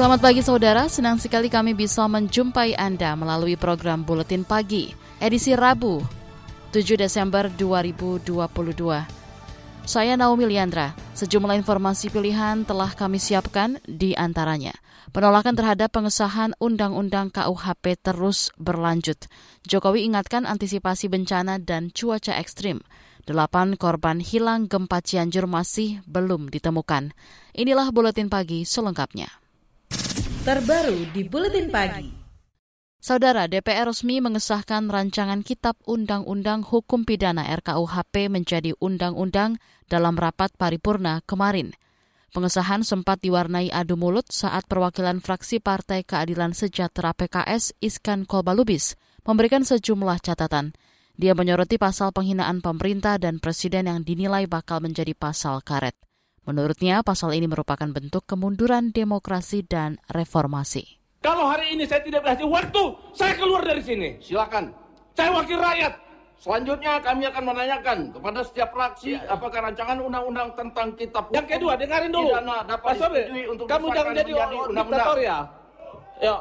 Selamat pagi saudara, senang sekali kami bisa menjumpai Anda melalui program Buletin Pagi, edisi Rabu, 7 Desember 2022. Saya Naomi Liandra, sejumlah informasi pilihan telah kami siapkan di antaranya. Penolakan terhadap pengesahan Undang-Undang KUHP terus berlanjut. Jokowi ingatkan antisipasi bencana dan cuaca ekstrim. Delapan korban hilang gempa Cianjur masih belum ditemukan. Inilah Buletin Pagi selengkapnya terbaru di Buletin Pagi. Saudara, DPR resmi mengesahkan rancangan Kitab Undang-Undang Hukum Pidana RKUHP menjadi undang-undang dalam rapat paripurna kemarin. Pengesahan sempat diwarnai adu mulut saat perwakilan fraksi Partai Keadilan Sejahtera PKS Iskan Kolbalubis memberikan sejumlah catatan. Dia menyoroti pasal penghinaan pemerintah dan presiden yang dinilai bakal menjadi pasal karet. Menurutnya, pasal ini merupakan bentuk kemunduran demokrasi dan reformasi. Kalau hari ini saya tidak berhasil waktu, saya keluar dari sini. Silakan. Saya wakil rakyat. Selanjutnya kami akan menanyakan kepada setiap fraksi ya, ya. apakah rancangan undang-undang tentang kitab Yang kedua, dengarin dulu. Pak Sobe, untuk kamu jangan jadi diktator ya. Ya.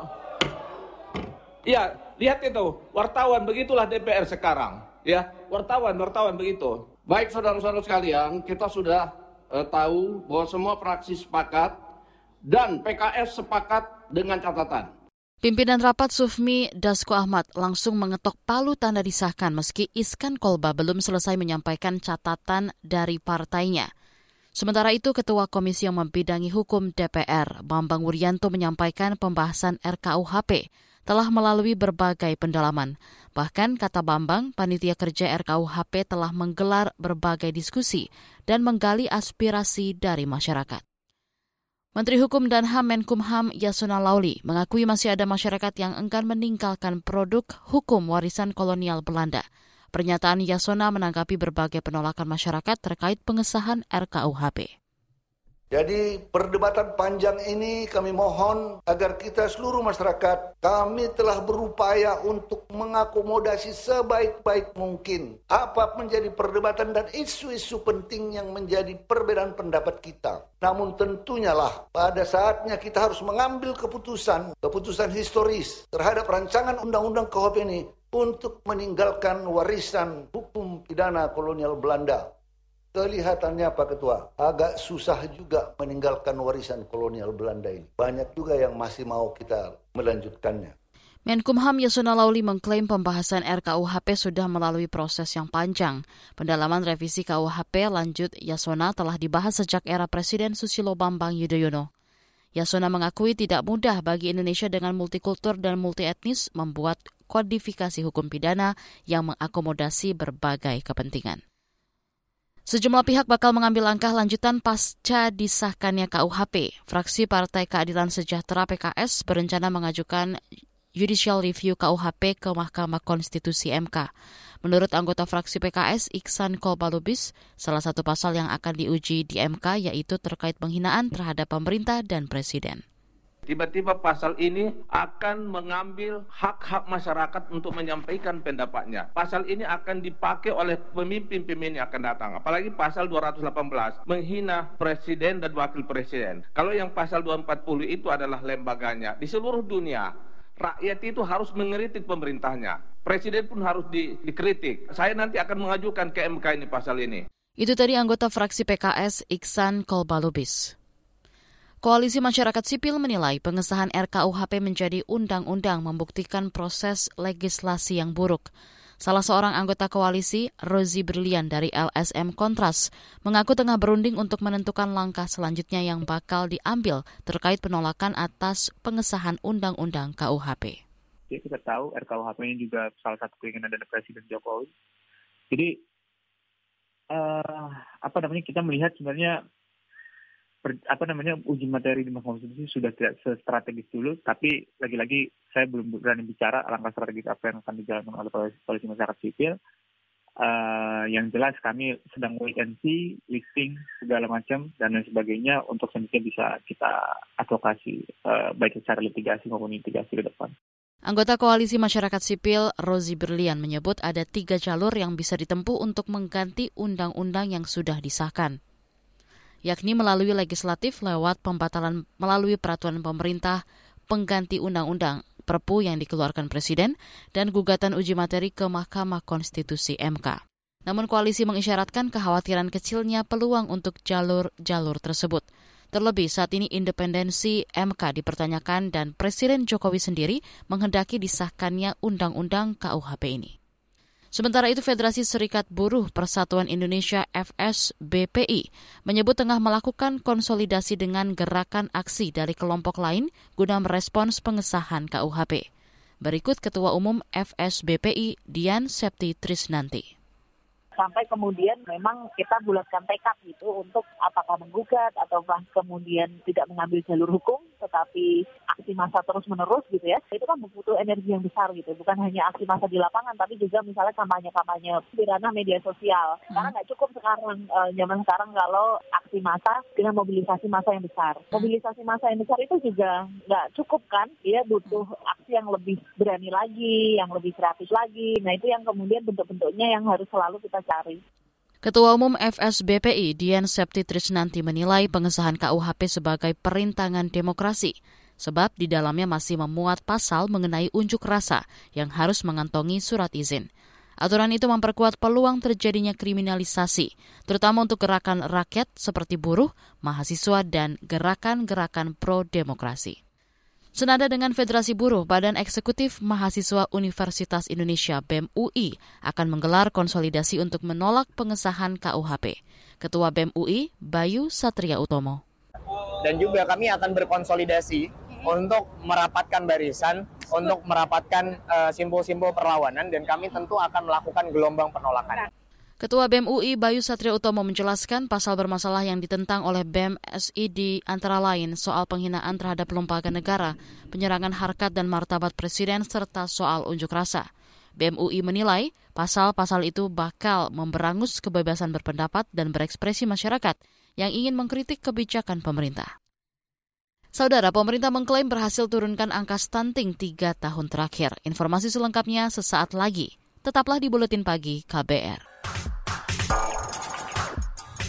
Iya, lihat itu. Wartawan begitulah DPR sekarang. Ya, wartawan, wartawan begitu. Baik saudara-saudara sekalian, kita sudah eh, tahu bahwa semua fraksi sepakat dan PKS sepakat dengan catatan. Pimpinan rapat Sufmi Dasko Ahmad langsung mengetok palu tanda disahkan meski Iskan Kolba belum selesai menyampaikan catatan dari partainya. Sementara itu, Ketua Komisi yang membidangi hukum DPR, Bambang Wuryanto menyampaikan pembahasan RKUHP telah melalui berbagai pendalaman. Bahkan, kata Bambang, panitia kerja RKUHP telah menggelar berbagai diskusi dan menggali aspirasi dari masyarakat. Menteri Hukum dan HAM Menkumham Yasona Lauli mengakui masih ada masyarakat yang enggan meninggalkan produk hukum warisan kolonial Belanda. Pernyataan Yasona menanggapi berbagai penolakan masyarakat terkait pengesahan RKUHP. Jadi perdebatan panjang ini kami mohon agar kita seluruh masyarakat kami telah berupaya untuk mengakomodasi sebaik-baik mungkin apa menjadi perdebatan dan isu-isu penting yang menjadi perbedaan pendapat kita. Namun tentunya lah pada saatnya kita harus mengambil keputusan, keputusan historis terhadap rancangan undang-undang KUHP ini untuk meninggalkan warisan hukum pidana kolonial Belanda Kelihatannya Pak Ketua, agak susah juga meninggalkan warisan kolonial Belanda ini. Banyak juga yang masih mau kita melanjutkannya. Menkumham Yasona Lauli mengklaim pembahasan RKUHP sudah melalui proses yang panjang. Pendalaman revisi KUHP lanjut Yasona telah dibahas sejak era Presiden Susilo Bambang Yudhoyono. Yasona mengakui tidak mudah bagi Indonesia dengan multikultur dan multietnis membuat kodifikasi hukum pidana yang mengakomodasi berbagai kepentingan. Sejumlah pihak bakal mengambil langkah lanjutan pasca disahkannya KUHP. Fraksi Partai Keadilan Sejahtera PKS berencana mengajukan judicial review KUHP ke Mahkamah Konstitusi MK. Menurut anggota fraksi PKS Iksan Kolbalubis, salah satu pasal yang akan diuji di MK yaitu terkait penghinaan terhadap pemerintah dan presiden tiba-tiba pasal ini akan mengambil hak-hak masyarakat untuk menyampaikan pendapatnya. Pasal ini akan dipakai oleh pemimpin-pemimpin yang akan datang. Apalagi pasal 218 menghina presiden dan wakil presiden. Kalau yang pasal 240 itu adalah lembaganya. Di seluruh dunia rakyat itu harus mengeritik pemerintahnya. Presiden pun harus di, dikritik. Saya nanti akan mengajukan ke MK ini pasal ini. Itu tadi anggota fraksi PKS Iksan Kolbalubis. Koalisi Masyarakat Sipil menilai pengesahan RKUHP menjadi undang-undang membuktikan proses legislasi yang buruk. Salah seorang anggota koalisi, Rozi Brilian dari LSM Kontras, mengaku tengah berunding untuk menentukan langkah selanjutnya yang bakal diambil terkait penolakan atas pengesahan Undang-Undang KUHP. Jadi kita tahu RKUHP ini juga salah satu keinginan dari Presiden Jokowi. Jadi uh, apa namanya kita melihat sebenarnya per, apa namanya uji materi di Mahkamah Konstitusi sudah tidak strategis dulu, tapi lagi-lagi saya belum berani bicara langkah strategis apa yang akan dijalankan oleh polisi masyarakat sipil. Uh, yang jelas kami sedang wait and see, listing segala macam dan lain sebagainya untuk sedikit bisa kita advokasi uh, baik secara litigasi maupun litigasi ke depan. Anggota Koalisi Masyarakat Sipil Rozi Berlian menyebut ada tiga jalur yang bisa ditempuh untuk mengganti undang-undang yang sudah disahkan yakni melalui legislatif lewat pembatalan melalui peraturan pemerintah pengganti undang-undang Perpu yang dikeluarkan Presiden dan gugatan uji materi ke Mahkamah Konstitusi MK. Namun koalisi mengisyaratkan kekhawatiran kecilnya peluang untuk jalur-jalur tersebut. Terlebih saat ini independensi MK dipertanyakan dan Presiden Jokowi sendiri menghendaki disahkannya Undang-Undang KUHP ini. Sementara itu Federasi Serikat Buruh Persatuan Indonesia FSBPI menyebut tengah melakukan konsolidasi dengan gerakan aksi dari kelompok lain guna merespons pengesahan KUHP. Berikut Ketua Umum FSBPI Dian Septi Trisnanti sampai kemudian memang kita bulatkan tekad gitu untuk apakah menggugat atau kemudian tidak mengambil jalur hukum tetapi aksi massa terus menerus gitu ya. Itu kan butuh energi yang besar gitu bukan hanya aksi massa di lapangan tapi juga misalnya kampanye-kampanye di ranah media sosial. Hmm. karena nggak cukup sekarang uh, zaman sekarang kalau aksi massa dengan mobilisasi massa yang besar. Hmm. mobilisasi massa yang besar itu juga nggak cukup kan? Dia butuh aksi yang lebih berani lagi yang lebih kreatif lagi. Nah itu yang kemudian bentuk-bentuknya yang harus selalu kita cari. Ketua Umum FSBPI Dian Septi Trisnanti menilai pengesahan KUHP sebagai perintangan demokrasi, sebab di dalamnya masih memuat pasal mengenai unjuk rasa yang harus mengantongi surat izin. Aturan itu memperkuat peluang terjadinya kriminalisasi, terutama untuk gerakan rakyat seperti buruh, mahasiswa, dan gerakan-gerakan pro-demokrasi. Senada dengan Federasi Buruh, Badan Eksekutif Mahasiswa Universitas Indonesia BEM UI akan menggelar konsolidasi untuk menolak pengesahan KUHP. Ketua BEM UI, Bayu Satria Utomo. Dan juga kami akan berkonsolidasi untuk merapatkan barisan, untuk merapatkan eh, simbol-simbol uh, perlawanan, dan kami tentu akan melakukan gelombang penolakan. Ketua BEM UI Bayu Satria Utomo menjelaskan pasal bermasalah yang ditentang oleh BEM SID antara lain soal penghinaan terhadap lembaga negara, penyerangan harkat dan martabat presiden, serta soal unjuk rasa. BEM UI menilai pasal-pasal itu bakal memberangus kebebasan berpendapat dan berekspresi masyarakat yang ingin mengkritik kebijakan pemerintah. Saudara, pemerintah mengklaim berhasil turunkan angka stunting tiga tahun terakhir. Informasi selengkapnya sesaat lagi. Tetaplah di Buletin Pagi KBR.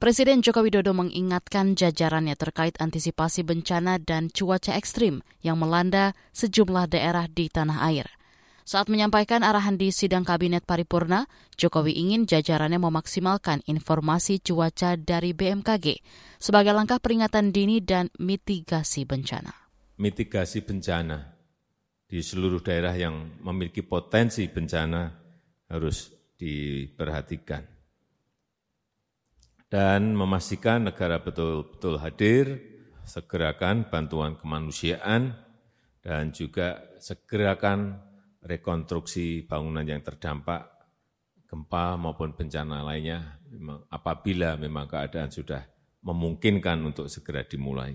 Presiden Joko Widodo mengingatkan jajarannya terkait antisipasi bencana dan cuaca ekstrim yang melanda sejumlah daerah di tanah air. Saat menyampaikan arahan di sidang kabinet paripurna, Jokowi ingin jajarannya memaksimalkan informasi cuaca dari BMKG sebagai langkah peringatan dini dan mitigasi bencana. Mitigasi bencana di seluruh daerah yang memiliki potensi bencana harus diperhatikan dan memastikan negara betul-betul hadir, segerakan bantuan kemanusiaan, dan juga segerakan rekonstruksi bangunan yang terdampak gempa maupun bencana lainnya apabila memang keadaan sudah memungkinkan untuk segera dimulai.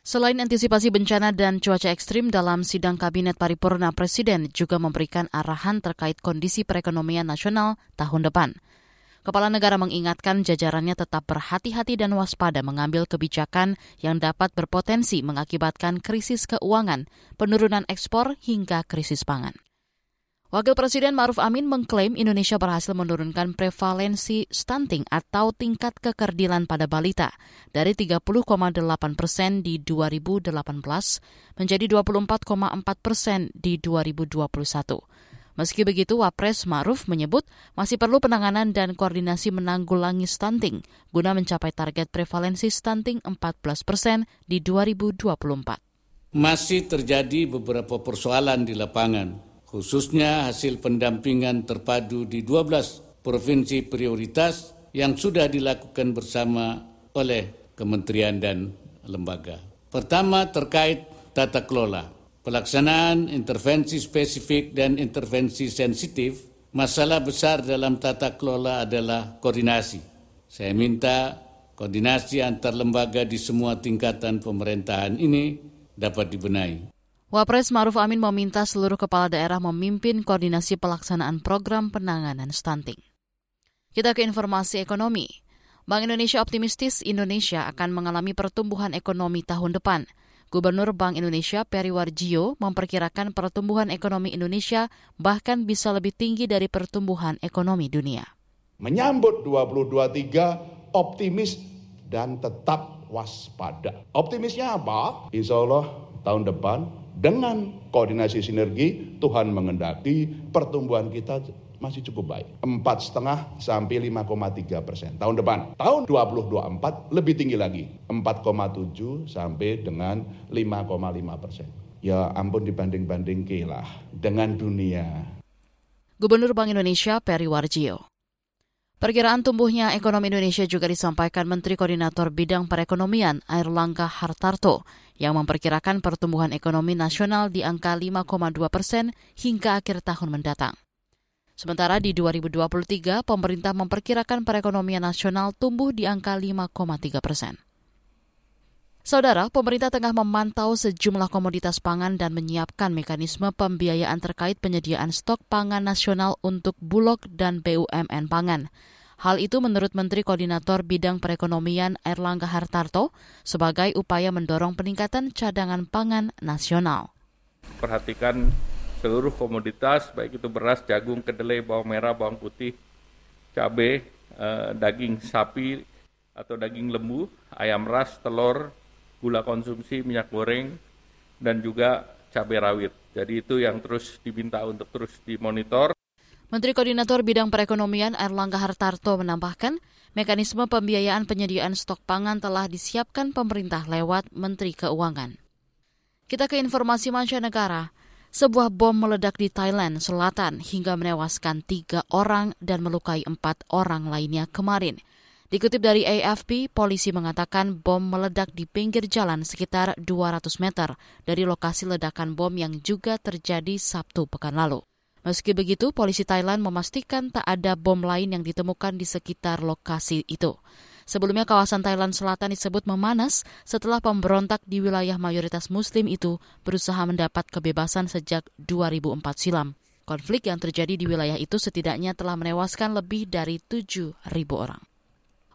Selain antisipasi bencana dan cuaca ekstrim dalam sidang kabinet paripurna Presiden juga memberikan arahan terkait kondisi perekonomian nasional tahun depan. Kepala negara mengingatkan jajarannya tetap berhati-hati dan waspada mengambil kebijakan yang dapat berpotensi mengakibatkan krisis keuangan, penurunan ekspor hingga krisis pangan. Wakil Presiden Maruf Amin mengklaim Indonesia berhasil menurunkan prevalensi stunting atau tingkat kekerdilan pada balita dari 30,8 persen di 2018 menjadi 24,4 persen di 2021. Meski begitu, Wapres Maruf menyebut masih perlu penanganan dan koordinasi menanggulangi stunting guna mencapai target prevalensi stunting 14 persen di 2024. Masih terjadi beberapa persoalan di lapangan, khususnya hasil pendampingan terpadu di 12 provinsi prioritas yang sudah dilakukan bersama oleh kementerian dan lembaga. Pertama terkait tata kelola. Pelaksanaan intervensi spesifik dan intervensi sensitif, masalah besar dalam tata kelola adalah koordinasi. Saya minta koordinasi antar lembaga di semua tingkatan pemerintahan ini dapat dibenahi. Wapres Maruf Amin meminta seluruh kepala daerah memimpin koordinasi pelaksanaan program penanganan stunting. Kita ke informasi ekonomi. Bank Indonesia optimistis Indonesia akan mengalami pertumbuhan ekonomi tahun depan. Gubernur Bank Indonesia Peri Warjio memperkirakan pertumbuhan ekonomi Indonesia bahkan bisa lebih tinggi dari pertumbuhan ekonomi dunia. Menyambut 2023 optimis dan tetap waspada. Optimisnya apa? Insya Allah tahun depan dengan koordinasi sinergi Tuhan mengendaki pertumbuhan kita masih cukup baik. Empat setengah sampai 5,3 persen tahun depan. Tahun 2024 lebih tinggi lagi. 4,7 sampai dengan 5,5 persen. Ya ampun dibanding-banding lah dengan dunia. Gubernur Bank Indonesia Peri Warjio. Perkiraan tumbuhnya ekonomi Indonesia juga disampaikan Menteri Koordinator Bidang Perekonomian Airlangga Hartarto yang memperkirakan pertumbuhan ekonomi nasional di angka 5,2 persen hingga akhir tahun mendatang. Sementara di 2023, pemerintah memperkirakan perekonomian nasional tumbuh di angka 5,3 persen. Saudara, pemerintah tengah memantau sejumlah komoditas pangan dan menyiapkan mekanisme pembiayaan terkait penyediaan stok pangan nasional untuk Bulog dan BUMN pangan. Hal itu menurut Menteri Koordinator Bidang Perekonomian Erlangga Hartarto sebagai upaya mendorong peningkatan cadangan pangan nasional. Perhatikan seluruh komoditas, baik itu beras, jagung, kedelai, bawang merah, bawang putih, cabai, eh, daging sapi atau daging lembu, ayam ras, telur, gula konsumsi, minyak goreng, dan juga cabai rawit. Jadi itu yang terus diminta untuk terus dimonitor. Menteri Koordinator Bidang Perekonomian Erlangga Hartarto menambahkan, mekanisme pembiayaan penyediaan stok pangan telah disiapkan pemerintah lewat Menteri Keuangan. Kita ke informasi mancanegara. Sebuah bom meledak di Thailand Selatan hingga menewaskan tiga orang dan melukai empat orang lainnya kemarin. Dikutip dari AFP, polisi mengatakan bom meledak di pinggir jalan sekitar 200 meter dari lokasi ledakan bom yang juga terjadi Sabtu pekan lalu. Meski begitu, polisi Thailand memastikan tak ada bom lain yang ditemukan di sekitar lokasi itu. Sebelumnya kawasan Thailand Selatan disebut memanas setelah pemberontak di wilayah mayoritas muslim itu berusaha mendapat kebebasan sejak 2004 silam. Konflik yang terjadi di wilayah itu setidaknya telah menewaskan lebih dari 7.000 orang.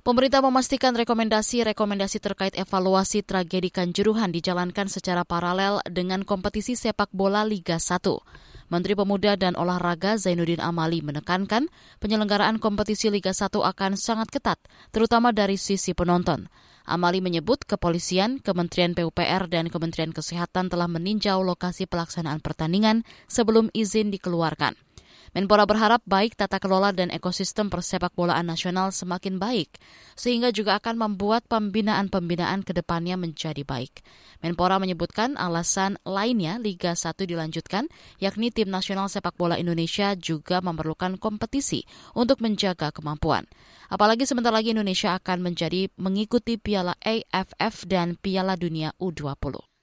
Pemerintah memastikan rekomendasi-rekomendasi terkait evaluasi tragedi Kanjuruhan dijalankan secara paralel dengan kompetisi sepak bola Liga 1. Menteri Pemuda dan Olahraga Zainuddin Amali menekankan penyelenggaraan kompetisi Liga 1 akan sangat ketat, terutama dari sisi penonton. Amali menyebut kepolisian, Kementerian PUPR, dan Kementerian Kesehatan telah meninjau lokasi pelaksanaan pertandingan sebelum izin dikeluarkan. Menpora berharap baik tata kelola dan ekosistem persepak bolaan nasional semakin baik, sehingga juga akan membuat pembinaan-pembinaan ke depannya menjadi baik. Menpora menyebutkan alasan lainnya Liga 1 dilanjutkan, yakni tim nasional sepak bola Indonesia juga memerlukan kompetisi untuk menjaga kemampuan. Apalagi sebentar lagi Indonesia akan menjadi mengikuti Piala AFF dan Piala Dunia U20.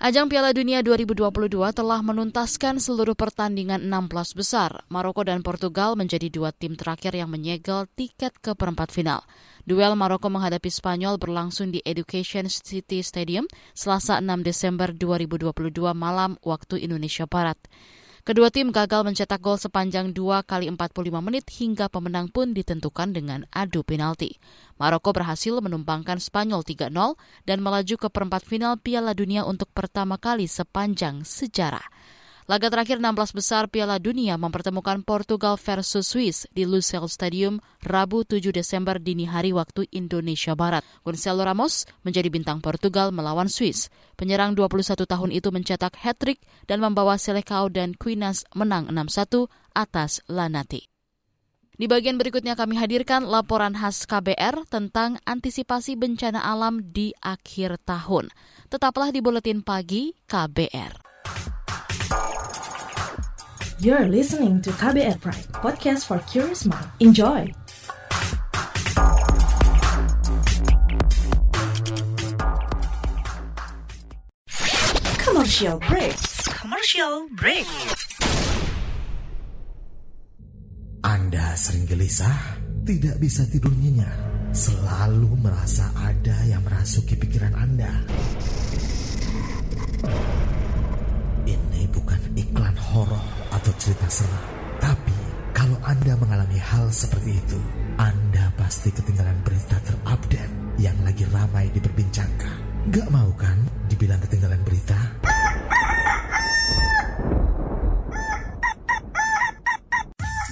Ajang Piala Dunia 2022 telah menuntaskan seluruh pertandingan 16 besar. Maroko dan Portugal menjadi dua tim terakhir yang menyegel tiket ke perempat final. Duel Maroko menghadapi Spanyol berlangsung di Education City Stadium Selasa 6 Desember 2022 malam waktu Indonesia Barat. Kedua tim gagal mencetak gol sepanjang 2 kali 45 menit hingga pemenang pun ditentukan dengan adu penalti. Maroko berhasil menumbangkan Spanyol 3-0 dan melaju ke perempat final Piala Dunia untuk pertama kali sepanjang sejarah. Laga terakhir 16 besar Piala Dunia mempertemukan Portugal versus Swiss di Lusail Stadium Rabu 7 Desember dini hari waktu Indonesia Barat. Gonzalo Ramos menjadi bintang Portugal melawan Swiss. Penyerang 21 tahun itu mencetak hat-trick dan membawa Selecao dan Quinas menang 6-1 atas Lanati. Di bagian berikutnya kami hadirkan laporan khas KBR tentang antisipasi bencana alam di akhir tahun. Tetaplah di Buletin Pagi KBR. You're listening to KBR Pride, podcast for curious mind. Enjoy! Commercial break. Commercial break. Anda sering gelisah, tidak bisa tidur nyenyak, selalu merasa ada yang merasuki pikiran Anda. Bukan iklan horor atau cerita seram, tapi kalau Anda mengalami hal seperti itu, Anda pasti ketinggalan berita terupdate yang lagi ramai diperbincangkan. Gak mau kan dibilang ketinggalan berita?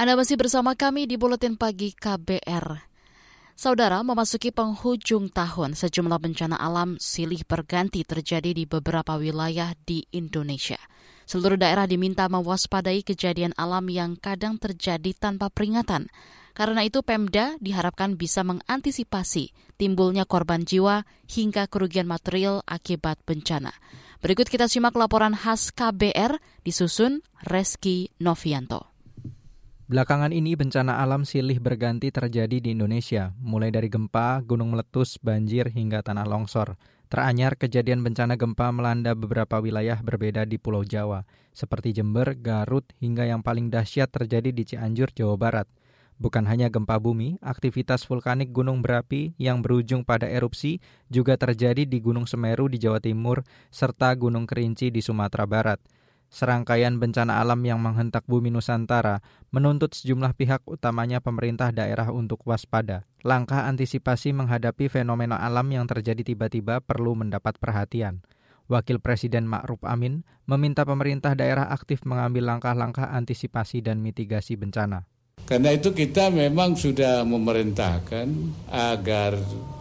Anda masih bersama kami di Buletin Pagi KBR. Saudara, memasuki penghujung tahun, sejumlah bencana alam silih berganti terjadi di beberapa wilayah di Indonesia. Seluruh daerah diminta mewaspadai kejadian alam yang kadang terjadi tanpa peringatan. Karena itu Pemda diharapkan bisa mengantisipasi timbulnya korban jiwa hingga kerugian material akibat bencana. Berikut kita simak laporan khas KBR disusun Reski Novianto. Belakangan ini bencana alam silih berganti terjadi di Indonesia, mulai dari gempa, gunung meletus, banjir, hingga tanah longsor. Teranyar kejadian bencana gempa melanda beberapa wilayah berbeda di Pulau Jawa, seperti Jember, Garut, hingga yang paling dahsyat terjadi di Cianjur, Jawa Barat. Bukan hanya gempa bumi, aktivitas vulkanik gunung berapi yang berujung pada erupsi juga terjadi di Gunung Semeru di Jawa Timur serta Gunung Kerinci di Sumatera Barat serangkaian bencana alam yang menghentak bumi Nusantara menuntut sejumlah pihak utamanya pemerintah daerah untuk waspada. Langkah antisipasi menghadapi fenomena alam yang terjadi tiba-tiba perlu mendapat perhatian. Wakil Presiden Ma'ruf Amin meminta pemerintah daerah aktif mengambil langkah-langkah antisipasi dan mitigasi bencana. Karena itu kita memang sudah memerintahkan agar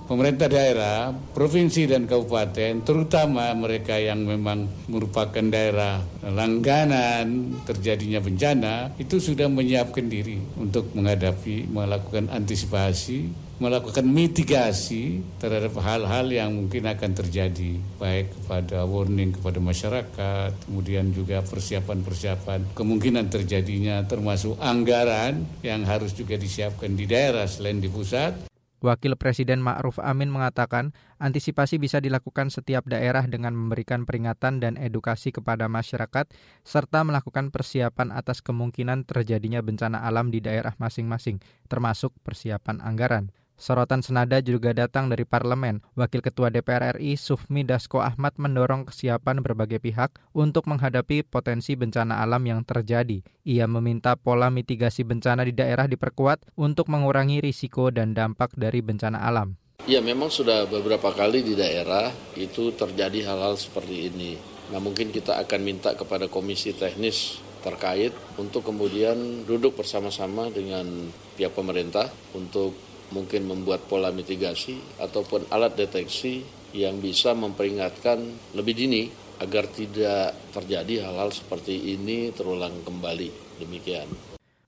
pemerintah daerah, provinsi dan kabupaten, terutama mereka yang memang merupakan daerah langganan terjadinya bencana, itu sudah menyiapkan diri untuk menghadapi, melakukan antisipasi, melakukan mitigasi terhadap hal-hal yang mungkin akan terjadi, baik kepada warning kepada masyarakat, kemudian juga persiapan-persiapan kemungkinan terjadinya termasuk anggaran yang harus juga disiapkan di daerah selain di pusat Wakil Presiden Ma'ruf Amin mengatakan, antisipasi bisa dilakukan setiap daerah dengan memberikan peringatan dan edukasi kepada masyarakat, serta melakukan persiapan atas kemungkinan terjadinya bencana alam di daerah masing-masing, termasuk persiapan anggaran. Sorotan senada juga datang dari parlemen. Wakil Ketua DPR RI Sufmi Dasko Ahmad mendorong kesiapan berbagai pihak untuk menghadapi potensi bencana alam yang terjadi. Ia meminta pola mitigasi bencana di daerah diperkuat untuk mengurangi risiko dan dampak dari bencana alam. Ya memang sudah beberapa kali di daerah itu terjadi hal-hal seperti ini. Nah mungkin kita akan minta kepada komisi teknis terkait untuk kemudian duduk bersama-sama dengan pihak pemerintah untuk mungkin membuat pola mitigasi ataupun alat deteksi yang bisa memperingatkan lebih dini agar tidak terjadi hal-hal seperti ini terulang kembali. Demikian.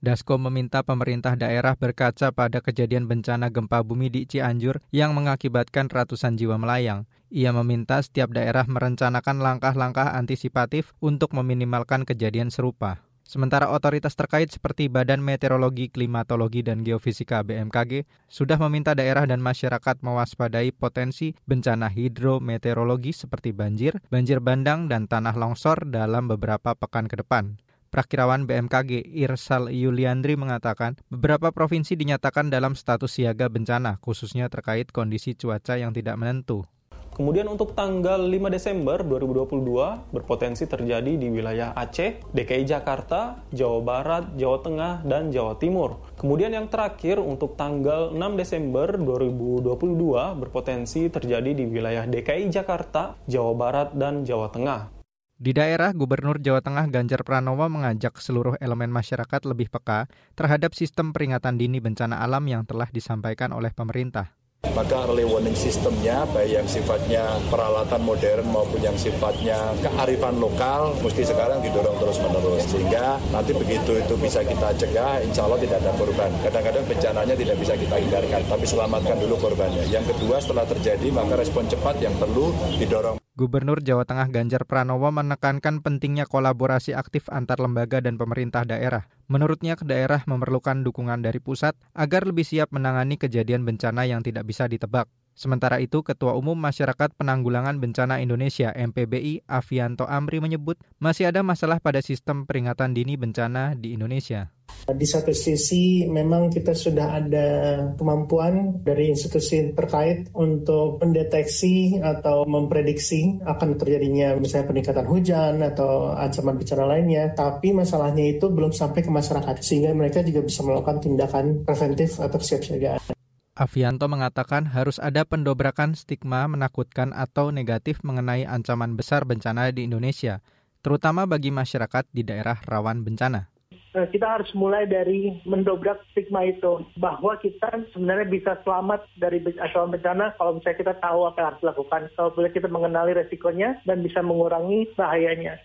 Dasko meminta pemerintah daerah berkaca pada kejadian bencana gempa bumi di Cianjur yang mengakibatkan ratusan jiwa melayang. Ia meminta setiap daerah merencanakan langkah-langkah antisipatif untuk meminimalkan kejadian serupa. Sementara otoritas terkait seperti Badan Meteorologi, Klimatologi, dan Geofisika BMKG sudah meminta daerah dan masyarakat mewaspadai potensi bencana hidrometeorologi seperti banjir, banjir bandang, dan tanah longsor dalam beberapa pekan ke depan. Prakirawan BMKG Irsal Yuliandri mengatakan beberapa provinsi dinyatakan dalam status siaga bencana khususnya terkait kondisi cuaca yang tidak menentu. Kemudian untuk tanggal 5 Desember 2022 berpotensi terjadi di wilayah Aceh, DKI Jakarta, Jawa Barat, Jawa Tengah, dan Jawa Timur. Kemudian yang terakhir untuk tanggal 6 Desember 2022 berpotensi terjadi di wilayah DKI Jakarta, Jawa Barat, dan Jawa Tengah. Di daerah, Gubernur Jawa Tengah Ganjar Pranowo mengajak seluruh elemen masyarakat lebih peka terhadap sistem peringatan dini bencana alam yang telah disampaikan oleh pemerintah. Maka early warning sistemnya, baik yang sifatnya peralatan modern maupun yang sifatnya kearifan lokal, mesti sekarang didorong terus-menerus. Sehingga nanti begitu itu bisa kita cegah, insya Allah tidak ada korban. Kadang-kadang bencananya tidak bisa kita hindarkan, tapi selamatkan dulu korbannya. Yang kedua, setelah terjadi, maka respon cepat yang perlu didorong. Gubernur Jawa Tengah Ganjar Pranowo menekankan pentingnya kolaborasi aktif antar lembaga dan pemerintah daerah. Menurutnya, daerah memerlukan dukungan dari pusat agar lebih siap menangani kejadian bencana yang tidak bisa ditebak. Sementara itu, Ketua Umum Masyarakat Penanggulangan Bencana Indonesia MPBI Avianto Amri menyebut masih ada masalah pada sistem peringatan dini bencana di Indonesia. Di satu sisi memang kita sudah ada kemampuan dari institusi terkait untuk mendeteksi atau memprediksi akan terjadinya misalnya peningkatan hujan atau ancaman bencana lainnya. Tapi masalahnya itu belum sampai ke masyarakat sehingga mereka juga bisa melakukan tindakan preventif atau kesiapsiagaan. Avianto mengatakan harus ada pendobrakan stigma menakutkan atau negatif mengenai ancaman besar bencana di Indonesia, terutama bagi masyarakat di daerah rawan bencana. Eh, kita harus mulai dari mendobrak stigma itu bahwa kita sebenarnya bisa selamat dari ancaman bencana kalau misalnya kita tahu apa yang harus dilakukan, kalau boleh kita mengenali resikonya dan bisa mengurangi bahayanya.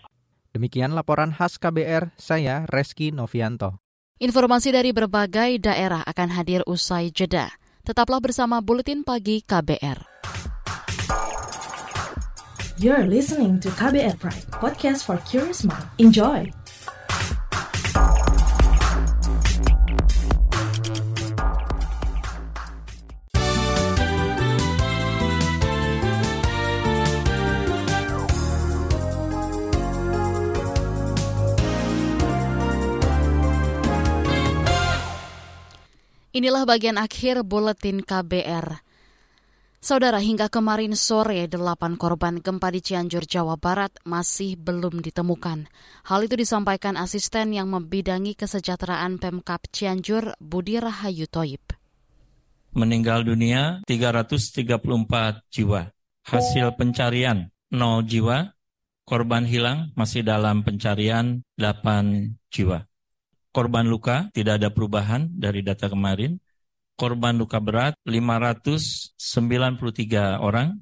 Demikian laporan khas KBR, saya Reski Novianto. Informasi dari berbagai daerah akan hadir usai jeda. Tetaplah bersama Buletin Pagi KBR. You're listening to KBR Pride, podcast for curious mind. Enjoy! Inilah bagian akhir buletin KBR. Saudara, hingga kemarin sore, delapan korban gempa di Cianjur, Jawa Barat masih belum ditemukan. Hal itu disampaikan asisten yang membidangi kesejahteraan Pemkap Cianjur, Budi Rahayu Toib. Meninggal dunia 334 jiwa. Hasil pencarian 0 jiwa. Korban hilang masih dalam pencarian 8 jiwa. Korban luka tidak ada perubahan dari data kemarin. Korban luka berat 593 orang.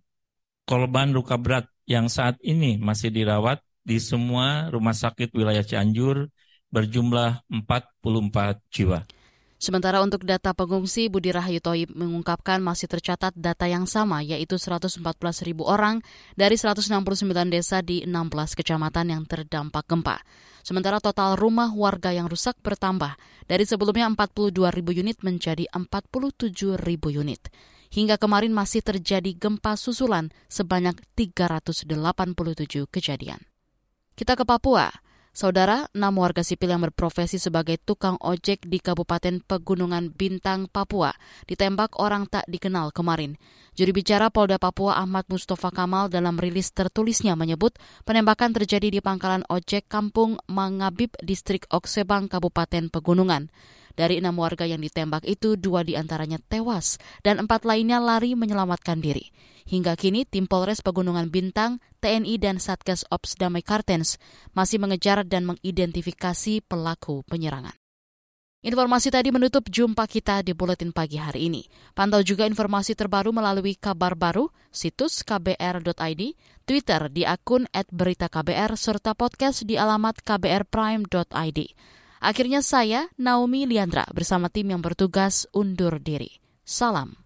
Korban luka berat yang saat ini masih dirawat di semua rumah sakit wilayah Cianjur berjumlah 44 jiwa. Sementara untuk data pengungsi, Budi Rahayu Toib mengungkapkan masih tercatat data yang sama, yaitu 114 ribu orang dari 169 desa di 16 kecamatan yang terdampak gempa. Sementara total rumah warga yang rusak bertambah dari sebelumnya 42 ribu unit menjadi 47 ribu unit. Hingga kemarin masih terjadi gempa susulan sebanyak 387 kejadian. Kita ke Papua. Saudara, enam warga sipil yang berprofesi sebagai tukang ojek di Kabupaten Pegunungan Bintang, Papua, ditembak orang tak dikenal kemarin. Juri bicara Polda Papua Ahmad Mustafa Kamal dalam rilis tertulisnya menyebut penembakan terjadi di pangkalan ojek Kampung Mangabib, Distrik Oksebang, Kabupaten Pegunungan. Dari enam warga yang ditembak itu, dua di antaranya tewas dan empat lainnya lari menyelamatkan diri. Hingga kini, tim Polres Pegunungan Bintang, TNI, dan Satgas Ops Damai Kartens masih mengejar dan mengidentifikasi pelaku penyerangan. Informasi tadi menutup jumpa kita di Buletin Pagi hari ini. Pantau juga informasi terbaru melalui kabar baru, situs kbr.id, Twitter di akun @beritaKBR, serta podcast di alamat kbrprime.id. Akhirnya saya, Naomi Liandra, bersama tim yang bertugas undur diri. Salam.